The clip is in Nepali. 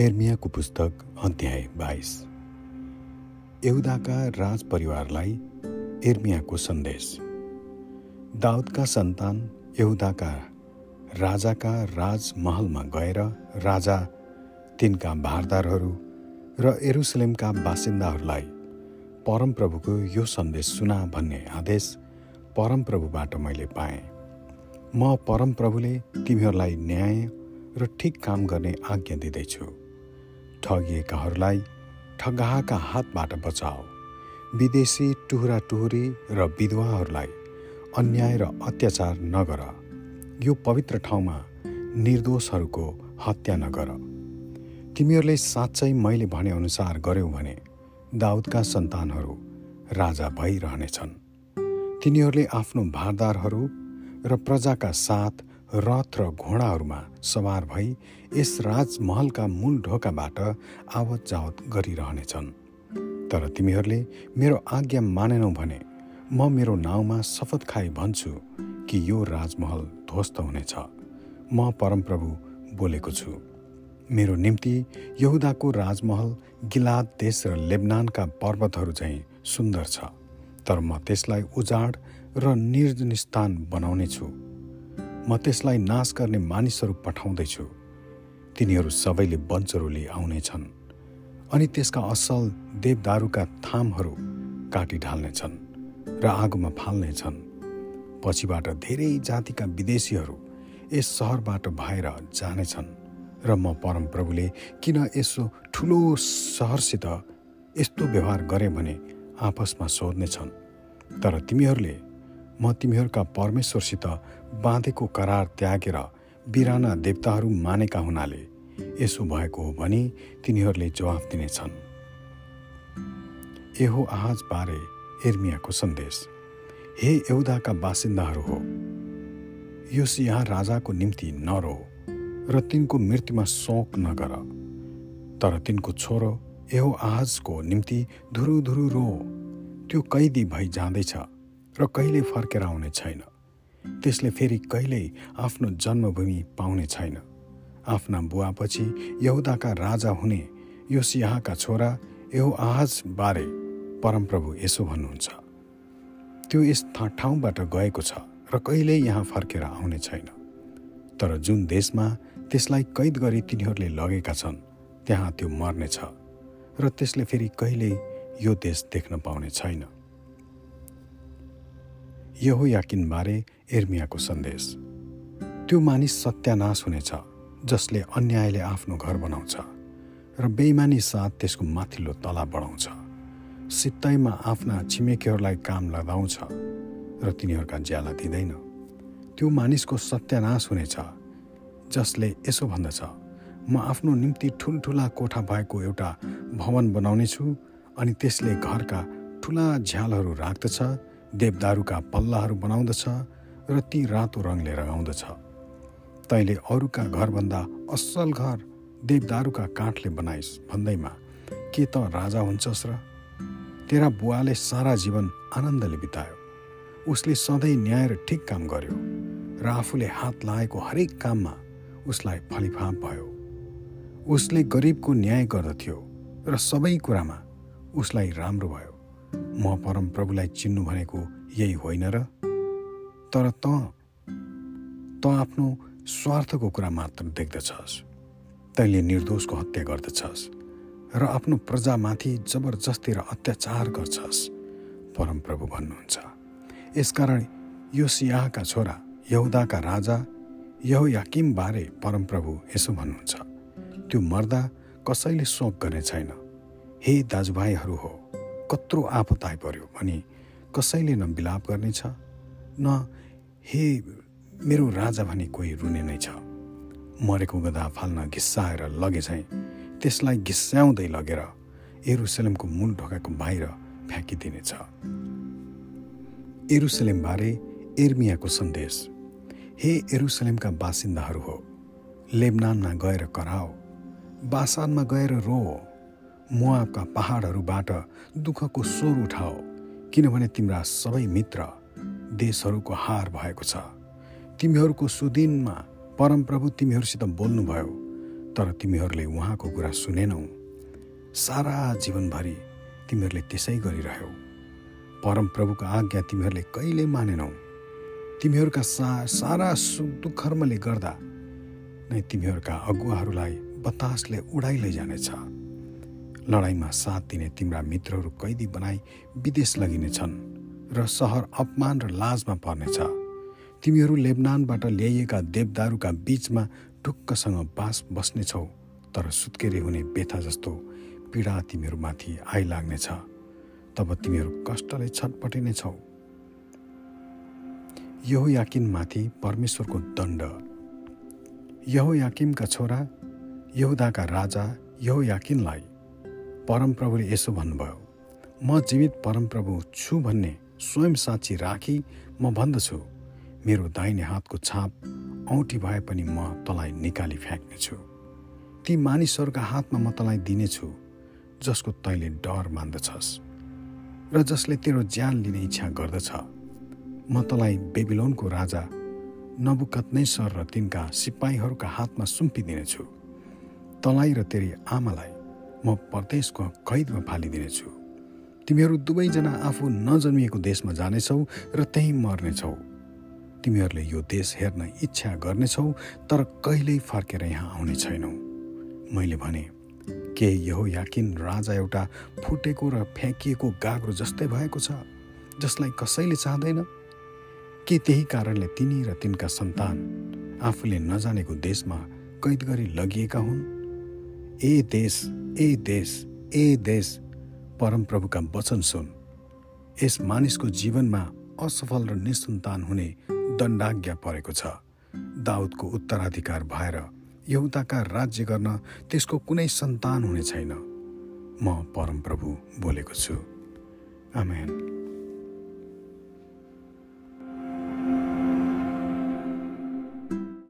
एर्मियाको पुस्तक अध्याय बाइस। यहुदाका राज परिवारलाई एर्मियाको सन्देश। दाउदका सन्तान यहुदाका राजाका राजमहलमा गएर राजा तिनका भारदारहरू र एरुसलेमका बासिन्दाहरूलाई परमप्रभुको यो सन्देश सुना भन्ने आदेश परमप्रभुबाट मैले पाएँ। म परमप्रभुले तिमीहरूलाई न्याय र ठिक काम गर्ने आज्ञा दिँदैछु। ठगिएकाहरूलाई ठगाहाका हातबाट बचाओ। विदेशी टुहुरा टुहुरी र विधवाहरूलाई अन्याय र अत्याचार नगर। यो पवित्र ठाउँमा निर्दोषहरूको हत्या नगर। तिमीहरूले साँच्चै मैले भनेअनुसार गर्यौ भने दाउदका सन्तानहरू राजा भइरहनेछन्। तिनीहरूले आफ्नो भारदारहरू र प्रजाका साथ रथ र घोडाहरूमा सवार भई यस राजमहलका मूल ढोकाबाट आवत जावत गरिरहनेछन्। तर तिमीहरूले मेरो आज्ञा मानेनौ भने म मेरो नाउँमा शपथ खाई भन्छु कि यो राजमहल ध्वस्त हुनेछ। म परमप्रभु बोलेको छु। मेरो निम्ति यहुदाको राजमहल गिलाद देश र लेबनानका पर्वतहरू चाहिँ सुन्दर छ। तर म त्यसलाई उजाड र निर्जन स्थान बनाउने छु म त्यसलाई नाश गर्ने मानिसहरू पठाउँदैछु। तिनीहरू सबैले बन्चरोली आउनेछन् अनि त्यसका असल देवदारूका थामहरू काटी ढाल्नेछन् र आगोमा फाल्नेछन्। पछिबाट धेरै जातिका विदेशीहरू यस सहरबाट भएर जानेछन् र म परमप्रभुले किन यसो ठुलो सहरसित यस्तो व्यवहार गरे भने आपसमा सोध्नेछन् तर तिमीहरूले म तिमीहरूका परमेश्वरसित बाँधेको करार त्यागेर बिराना देवताहरू मानेका हुनाले यसो भएको हो भने तिनीहरूले जवाफ दिनेछन्। एहो आज बारे एर्मियाको सन्देश। हे एउदाका बासिन्दाहरू हो यो यहाँ राजाको निम्ति नरो र तिनको मृत्युमा शोक नगर। तर तिनको छोरो एहो आजको निम्ति धुरु धुरु रो। त्यो कैदी भई जाँदैछ र कहिले फर्केर आउने छैन। त्यसले फेरि कहिल्यै आफ्नो जन्मभूमि पाउने छैन। आफ्ना बुवापछि यहुदाका राजा हुने यो सियाहका छोरा यो बारे परमप्रभु यसो भन्नुहुन्छ। त्यो यस ठाउँबाट गएको छ र कहिल्यै यहाँ फर्केर आउने छैन। तर जुन देशमा त्यसलाई कैद गरी तिनीहरूले लगेका छन् त्यहाँ त्यो मर्नेछ र त्यसले फेरि कहिल्यै यो देश देख्न पाउने छैन। यहो याकिनबारे एर्मियाको सन्देश। त्यो मानिस सत्यानाश हुनेछ जसले अन्यायले आफ्नो घर बनाउँछ र बेइमानी साथ त्यसको माथिल्लो तला बढाउँछ। सित्तैमा आफ्ना छिमेकीहरूलाई काम लगाउँछ र तिनीहरूका ज्याला दिँदैन। त्यो मानिसको सत्यानाश हुनेछ जसले यसो भन्दछ म आफ्नो निम्ति ठुल्ठुला कोठा भएको एउटा भवन बनाउनेछु अनि त्यसले घरका ठुला झ्यालहरू राख्दछ देवदारूका पल्लाहरू बनाउँदछ र ती रातो रङले रगाउँदछ। तैँले अरूका घरभन्दा असल घर देवदारूका काठले बनाइस् भन्दैमा के त राजा हुन्छस् र? तेरा बुवाले सारा जीवन आनन्दले बितायो। उसले सधैँ न्याय र ठिक काम गर्यो र आफूले हात लगाएको हरेक काममा उसलाई फलिफाप भयो। उसले गरिबको न्याय गर्दथ्यो र सबै कुरामा उसलाई राम्रो भयो। म परम प्रभुलाई चिन्नु भनेको यही होइन र? तर त त आफ्नो स्वार्थको कुरा मात्र देख्दछस्। तैँले निर्दोषको हत्या गर्दछस् र आफ्नो प्रजामाथि जबरजस्ती र अत्याचार गर्छस्। परमप्रभु भन्नुहुन्छ यसकारण यो सियाहका छोरा यहुदाका राजा यहो याकिमबारे परमप्रभु यसो भन्नुहुन्छ त्यो मर्दा कसैले शोक गर्ने छैन। हे दाजुभाइहरू हो कत्रो आपत आइपऱ्यो भने कसैले न विलाप गर्नेछ न हे मेरो राजा भने कोही रुने नै छ। मरेको गदा फाल्न घिस्साएर लगे चाहिँ त्यसलाई घिस्याउँदै लगेर एरुसलेमको मूल ढोकाको बाहिर फ्याँकिदिनेछ। एरुसलेमबारे एर्मियाको सन्देश हे एरुसलेमका बासिन्दाहरू हो लेबनानमा गएर कराओ बासानमा गएर रो मुआबका पहाडहरूबाट दुःखको स्वर उठाओ किनभने तिम्रा सबै मित्र देशहरूको हार भएको छ। तिमीहरूको सुदिनमा परमप्रभु तिमीहरूसित बोल्नुभयो तर तिमीहरूले उहाँको कुरा सुनेनौ। सारा जीवनभरि तिमीहरूले त्यसै गरिरह्यौ। परमप्रभुको आज्ञा तिमीहरूले कहिले मानेनौ? तिमीहरूका सा सारा सुख दुःखर्मले गर्दा नै तिमीहरूका अगुवाहरूलाई बतासले उडाइ लैजानेछ लडाइँमा साथ दिने तिम्रा मित्रहरू कैदी बनाई विदेश लगिनेछन् र सहर अपमान र लाजमा पर्नेछ। तिमीहरू लेबनानबाट ल्याइएका देवदारूका बीचमा ढुक्कसँग बास बस्नेछौ तर सुत्केरी हुने बेथा जस्तो पीडा तिमीहरूमाथि आइलाग्नेछ। तब तिमीहरू कष्टले छटपटिनेछौ। यहो याकिनमाथि परमेश्वरको दण्ड। यहो याकिमका छोरा यहुदाका राजा यहो याकिनलाई परमप्रभुले यसो भन्नुभयो म जीवित परमप्रभु छु भन्ने स्वयं साक्षी राखी म भन्दछु। मेरो दाहिने हातको छाप औँठी भए पनि म तँलाई निकाली फ्याँक्नेछु। ती मानिसहरूका हातमा म तँलाई दिनेछु जसको तैँले डर मान्दछस् र जसले तेरो ज्यान लिने इच्छा गर्दछ। म तँलाई बेबिलोनको राजा नबुकत नै सर र तिनका सिपाहीहरूका हातमा सुम्पिदिनेछु। तँलाई र तेरी आमालाई म परदेशको कैदमा फालिदिनेछु। तिमीहरू दुवैजना आफू नजन्मिएको देशमा जानेछौ र त्यहीँ मर्नेछौ। तिमीहरूले यो देश हेर्न इच्छा गर्नेछौ तर कहिल्यै फर्केर यहाँ आउने छैनौ। मैले भने के यहो याकिन राजा एउटा फुटेको र फ्याँकिएको गाग्रो जस्तै भएको छ जसलाई कसैले चाहँदैन? के त्यही कारणले तिनी र तिनका सन्तान आफूले नजानेको देशमा कैद गरी लगिएका हुन्? ए देश ए देश ए देश परमप्रभुका वचन सुन। यस मानिसको जीवनमा असफल र निसन्तान हुने दण्डाज्ञा परेको छ। दाउदको उत्तराधिकार भएर यहुदाका राज्य गर्न त्यसको कुनै सन्तान हुने छैन। म परमप्रभु बोलेको छु। आमेन।